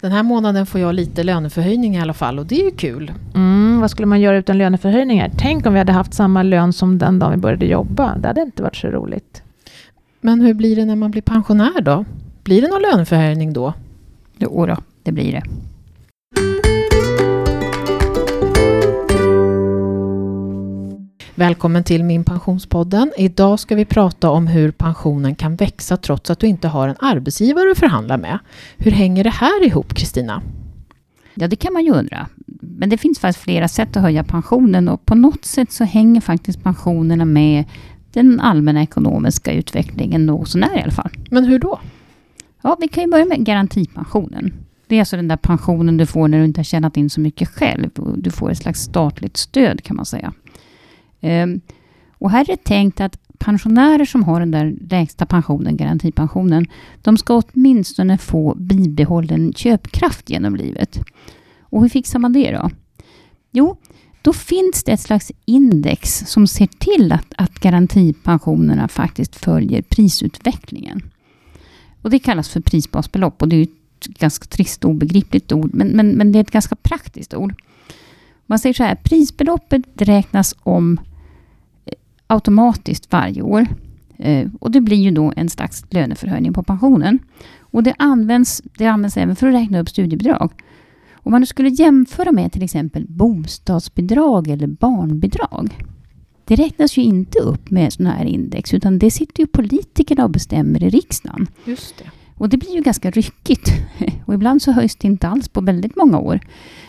Den här månaden får jag lite löneförhöjning i alla fall och det är ju kul. Mm, vad skulle man göra utan löneförhöjningar? Tänk om vi hade haft samma lön som den dagen vi började jobba. Det hade inte varit så roligt. Men hur blir det när man blir pensionär då? Blir det någon löneförhöjning då? Jo då, det blir det. Välkommen till Min Pensionspodden. Idag ska vi prata om hur pensionen kan växa trots att du inte har en arbetsgivare att förhandla med. Hur hänger det här ihop, Kristina? Ja, det kan man ju undra. Men det finns faktiskt flera sätt att höja pensionen och på något sätt så hänger faktiskt pensionerna med den allmänna ekonomiska utvecklingen något sånär i alla fall. Men hur då? Ja, vi kan ju börja med garantipensionen. Det är alltså den där pensionen du får när du inte har tjänat in så mycket själv. Du får ett slags statligt stöd kan man säga. Ehm, och här är det tänkt att pensionärer som har den där lägsta pensionen, garantipensionen, de ska åtminstone få bibehållen köpkraft genom livet. Och hur fixar man det då? Jo, då finns det ett slags index som ser till att, att garantipensionerna faktiskt följer prisutvecklingen. Och det kallas för prisbasbelopp och det är ett ganska trist och obegripligt ord, men, men, men det är ett ganska praktiskt ord. Man säger så här, prisbeloppet räknas om eh, automatiskt varje år. Eh, och det blir ju då en slags löneförhöjning på pensionen. Och det används, det används även för att räkna upp studiebidrag. Om man skulle jämföra med till exempel bostadsbidrag eller barnbidrag. Det räknas ju inte upp med sådana här index, utan det sitter ju politikerna och bestämmer i riksdagen. Just det. Och det blir ju ganska ryckigt. Och ibland så höjs det inte alls på väldigt många år.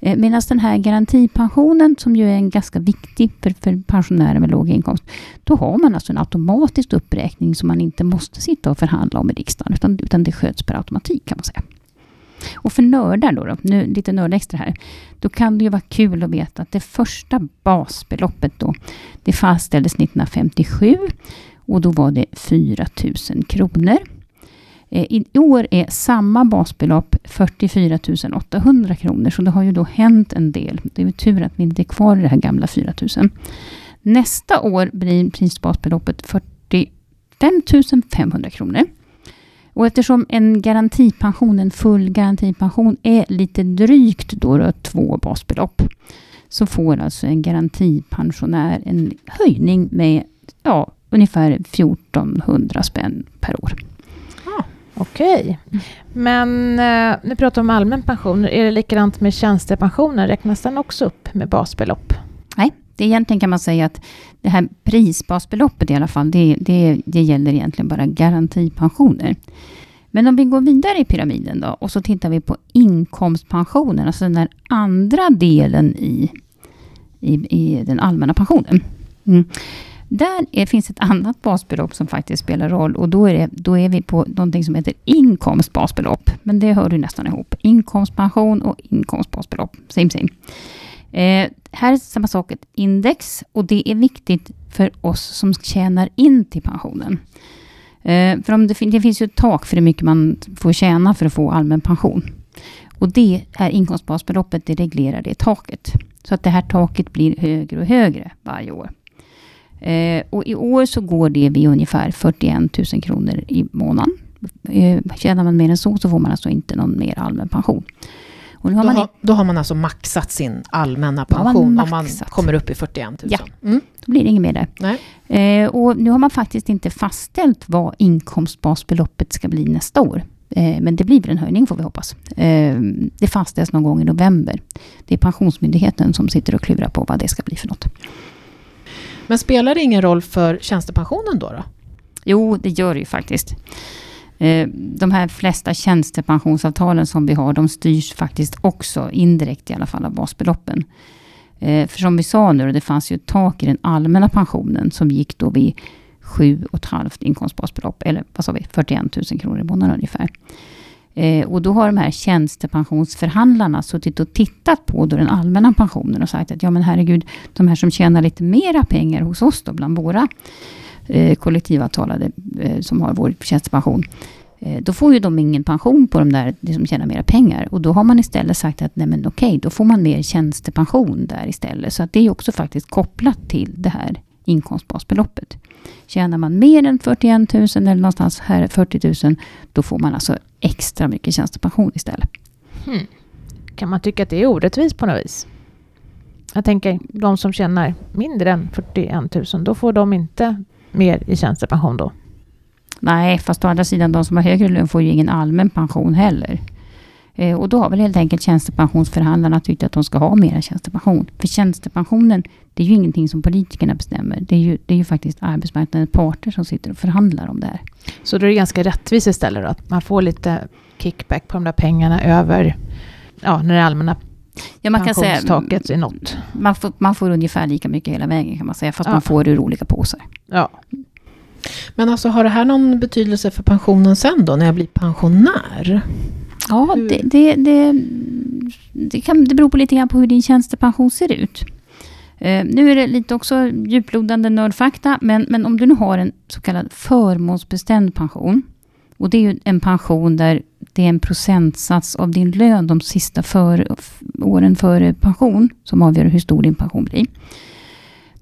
Eh, medan den här garantipensionen, som ju är en ganska viktig för, för pensionärer med låg inkomst, då har man alltså en automatisk uppräkning som man inte måste sitta och förhandla om i riksdagen, utan, utan det sköts per automatik kan man säga. Och för nördar då, då nu lite nördextra här, då kan det ju vara kul att veta att det första basbeloppet då, det fastställdes 1957 och då var det 4 000 kronor. Eh, I år är samma basbelopp 44 800 kronor, så det har ju då hänt en del. Det är tur att vi inte är kvar i det här gamla 4 000. Nästa år blir prisbasbeloppet 45 500 kronor. Och eftersom en garantipension, en full garantipension, är lite drygt då, då två basbelopp, så får alltså en garantipensionär en höjning med ja, ungefär 1400 spänn per år. Okej. Men eh, nu pratar vi om allmän pension. Är det likadant med tjänstepensionen? Räknas den också upp med basbelopp? Nej, det egentligen kan man säga att det här prisbasbeloppet i alla fall, det, det, det gäller egentligen bara garantipensioner. Men om vi går vidare i pyramiden då och så tittar vi på inkomstpensionen, alltså den där andra delen i, i, i den allmänna pensionen. Mm. Där är, finns ett annat basbelopp som faktiskt spelar roll och då är, det, då är vi på någonting som heter inkomstbasbelopp. Men det hör du nästan ihop. Inkomstpension och inkomstbasbelopp. Same same. Eh, här är samma sak, ett index och det är viktigt för oss som tjänar in till pensionen. Eh, för om det, det finns ju ett tak för hur mycket man får tjäna för att få allmän pension. Och det är inkomstbasbeloppet, det reglerar det taket. Så att det här taket blir högre och högre varje år. Eh, och i år så går det vid ungefär 41 000 kronor i månaden. Eh, tjänar man mer än så, så får man alltså inte någon mer allmän pension. Och har då, man har, då har man alltså maxat sin allmänna pension man om man kommer upp i 41 000? Ja, mm. då blir det inget mer där. Eh, och nu har man faktiskt inte fastställt vad inkomstbasbeloppet ska bli nästa år. Eh, men det blir väl en höjning får vi hoppas. Eh, det fastställs någon gång i november. Det är Pensionsmyndigheten som sitter och klurar på vad det ska bli för något. Men spelar det ingen roll för tjänstepensionen då? då? Jo, det gör det ju faktiskt. Eh, de här flesta tjänstepensionsavtalen som vi har, de styrs faktiskt också indirekt i alla fall av basbeloppen. Eh, för som vi sa nu, det fanns ju ett tak i den allmänna pensionen som gick då vid 7,5 inkomstbasbelopp, eller vad sa vi, 41 000 kronor i månaden ungefär. Eh, och då har de här tjänstepensionsförhandlarna suttit och tittat på då den allmänna pensionen och sagt att ja men herregud, de här som tjänar lite mera pengar hos oss då, bland våra eh, kollektivavtalade eh, som har vår tjänstepension, eh, då får ju de ingen pension på de där de som tjänar mera pengar. Och då har man istället sagt att nej men okej, då får man mer tjänstepension där istället. Så att det är också faktiskt kopplat till det här inkomstbasbeloppet. Tjänar man mer än 41 000 eller någonstans här 40 000, då får man alltså extra mycket tjänstepension istället. Hmm. Kan man tycka att det är orättvist på något vis? Jag tänker, de som tjänar mindre än 41 000, då får de inte mer i tjänstepension då? Nej, fast å andra sidan, de som har högre lön får ju ingen allmän pension heller. Eh, och då har väl helt enkelt tjänstepensionsförhandlarna tyckt att de ska ha mera tjänstepension. För tjänstepensionen, det är ju ingenting som politikerna bestämmer. Det är ju, det är ju faktiskt arbetsmarknadens parter som sitter och förhandlar om det här. Så då är det ganska rättvist istället då, att man får lite kickback på de där pengarna över, ja, när det allmänna Ja, man kan säga, pensionstaket är nått. man får, man får ungefär lika mycket hela vägen kan man säga, fast Ja. man får ur olika påsar. Ja. Men alltså har det här någon betydelse för pensionen sen då, när jag blir pensionär? Ja, Hur- det, det, det, det, kan, det beror på lite grann på hur din tjänstepension ser ut. Eh, nu är det lite också djuplodande nördfakta, men, men om du nu har en så kallad förmånsbestämd pension, och det är ju en pension där det är en procentsats av din lön de sista för, åren före pension, som avgör hur stor din pension blir.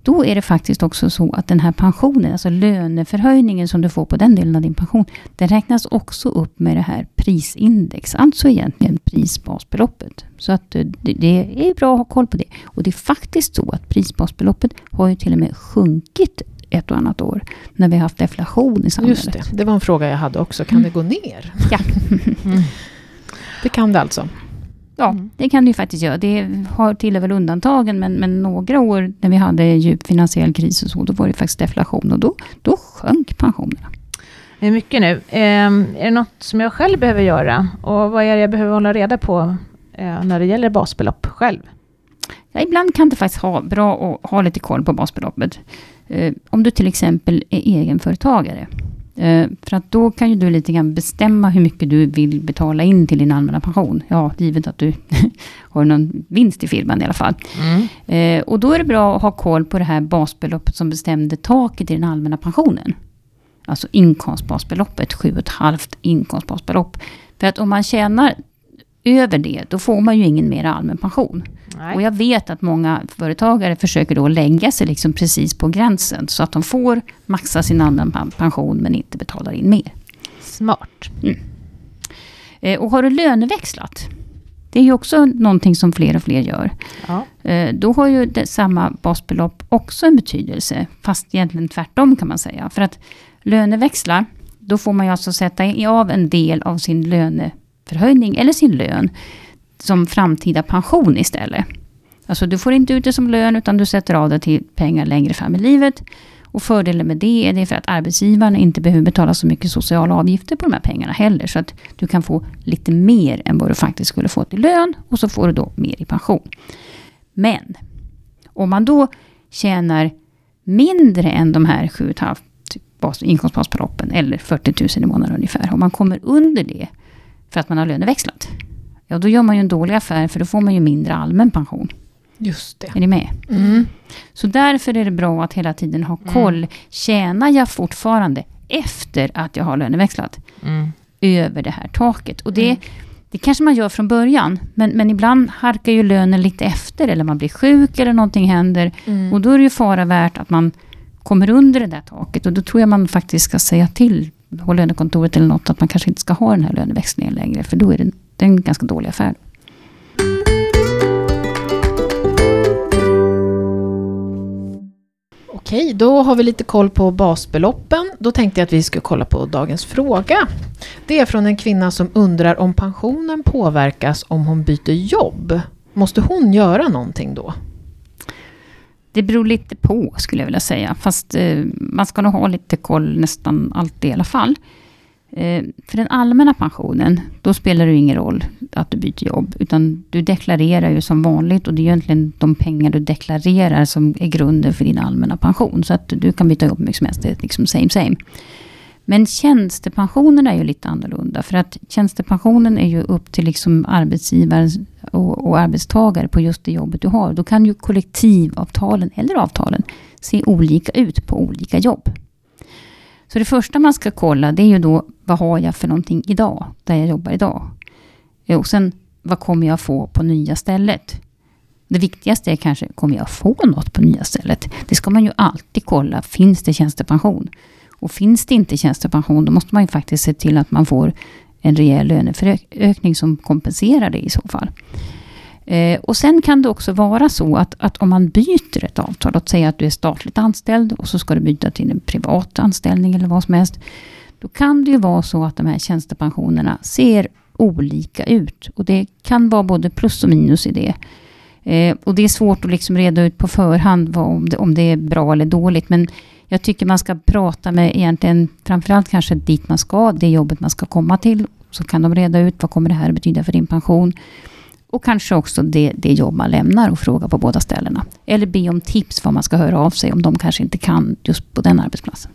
Då är det faktiskt också så att den här pensionen, alltså löneförhöjningen som du får på den delen av din pension, den räknas också upp med det här prisindex, alltså egentligen prisbasbeloppet. Så att eh, det, är bra att ha koll på det. Och det är faktiskt så att prisbasbeloppet har ju till och med sjunkit ett och annat år, när vi har haft deflation i samhället. Just det, det var en fråga jag hade också. Kan det gå ner? Ja. Mm. Det kan det alltså. Ja, Mm. det kan det ju faktiskt göra. Det har tillhör väl undantagen, men, men några år när vi hade djup finansiell kris och så, då var det faktiskt deflation och då, då sjönk pensionerna. Det är mycket nu. Ehm, är det något som jag själv behöver göra? Och vad är det jag behöver hålla reda på eh, när det gäller basbelopp själv? Ja, ibland kan det faktiskt ha bra att ha lite koll på basbeloppet. Eh, om du till exempel är egenföretagare. Eh, för att då kan ju du lite grann bestämma hur mycket du vill betala in till din allmänna pension. Ja, givet att du har någon vinst i firman i alla fall. Eh, och då är det bra att ha koll på det här basbeloppet som bestämde taket i den allmänna pensionen. Alltså inkomstbasbeloppet, 7,5 inkomstbasbelopp. För att om man tjänar över det, då får man ju ingen mer allmän pension. Nej. Och jag vet att många företagare försöker då lägga sig liksom precis på gränsen, så att de får maxa sin allmän pen- pension, men inte betalar in mer. Smart. Eh, och har du löneväxlat, det är ju också någonting som fler och fler gör. Ja. Eh, Då har ju det, samma basbelopp också en betydelse, fast egentligen tvärtom kan man säga. För att löneväxla, då får man ju alltså sätta av en del av sin förhöjning eller sin lön, som framtida pension istället. Alltså du får inte ut det som lön, utan du sätter av det till pengar längre fram i livet. Och fördelen med det är det för att arbetsgivaren inte behöver betala så mycket sociala avgifter på de här pengarna heller. Så att du kan få lite mer än vad du faktiskt skulle få i lön, och så får du då mer i pension. Men om man då tjänar mindre än de här 7,5 inkomstbasbeloppen, eller 40 000 i månaden ungefär, om man kommer under det för att man har löneväxlat, ja då gör man ju en dålig affär, för då får man ju mindre allmän pension. Just det. Är ni med? Mm. Så därför är det bra att hela tiden ha koll. Tjänar jag fortfarande efter att jag har löneväxlat Mm. över det här taket? Och det, Mm. det kanske man gör från början, men, men ibland harkar ju lönen lite efter, eller man blir sjuk eller någonting händer. Mm. Och då är det ju fara värt att man kommer under det där taket. Och då tror jag man faktiskt ska säga till på lönekontoret eller något, att man kanske inte ska ha den här löneväxlingen längre, för då är det, det är en ganska dålig affär. Okej, då har vi lite koll på basbeloppen. Då tänkte jag att vi skulle kolla på dagens fråga. Det är från en kvinna som undrar om pensionen påverkas om hon byter jobb. Måste hon göra någonting då? Det beror lite på, skulle jag vilja säga. Fast eh, man ska nog ha lite koll nästan alltid i alla fall. Eh, för den allmänna pensionen, då spelar det ingen roll att du byter jobb. Utan du deklarerar ju som vanligt och det är egentligen de pengar du deklarerar som är grunden för din allmänna pension. Så att du kan byta jobb hur mycket som helst, det är liksom same same. Men tjänstepensionen är ju lite annorlunda. För att tjänstepensionen är ju upp till liksom arbetsgivaren och, och arbetstagare på just det jobbet du har. Då kan ju kollektivavtalen eller avtalen se olika ut på olika jobb. Så det första man ska kolla det är ju då vad har jag för någonting idag, där jag jobbar idag. Eh, och sen vad kommer jag få på nya stället? Det viktigaste är kanske, kommer jag få något på nya stället? Det ska man ju alltid kolla, finns det tjänstepension? Och finns det inte tjänstepension, då måste man ju faktiskt se till att man får en rejäl löneökning som kompenserar det i så fall. Eh, och sen kan det också vara så att, att om man byter ett avtal, låt säga att du är statligt anställd och så ska du byta till en privat anställning eller vad som helst. Då kan det ju vara så att de här tjänstepensionerna ser olika ut. Och det kan vara både plus och minus i det. Eh, och det är svårt att liksom reda ut på förhand vad, om, det, om det är bra eller dåligt. Men jag tycker man ska prata med egentligen framförallt kanske dit man ska, det jobbet man ska komma till. Så kan de reda ut vad kommer det här betyda för din pension. Och kanske också det, det jobb man lämnar och fråga på båda ställena. Eller be om tips vad man ska höra av sig om de kanske inte kan just på den arbetsplatsen.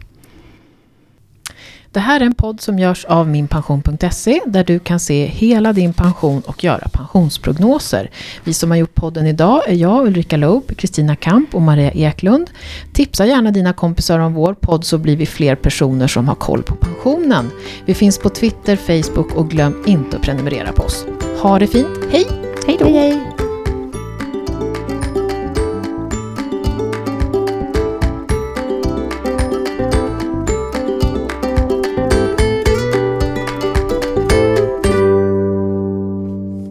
Det här är en podd som görs av minpension.se där du kan se hela din pension och göra pensionsprognoser. Vi som har gjort podden idag är jag, Ulrika Loob, Kristina Kamp och Maria Eklund. Tipsa gärna dina kompisar om vår podd så blir vi fler personer som har koll på pensionen. Vi finns på Twitter, Facebook och glöm inte att prenumerera på oss. Ha det fint, hej! Hej då! Hej, hej.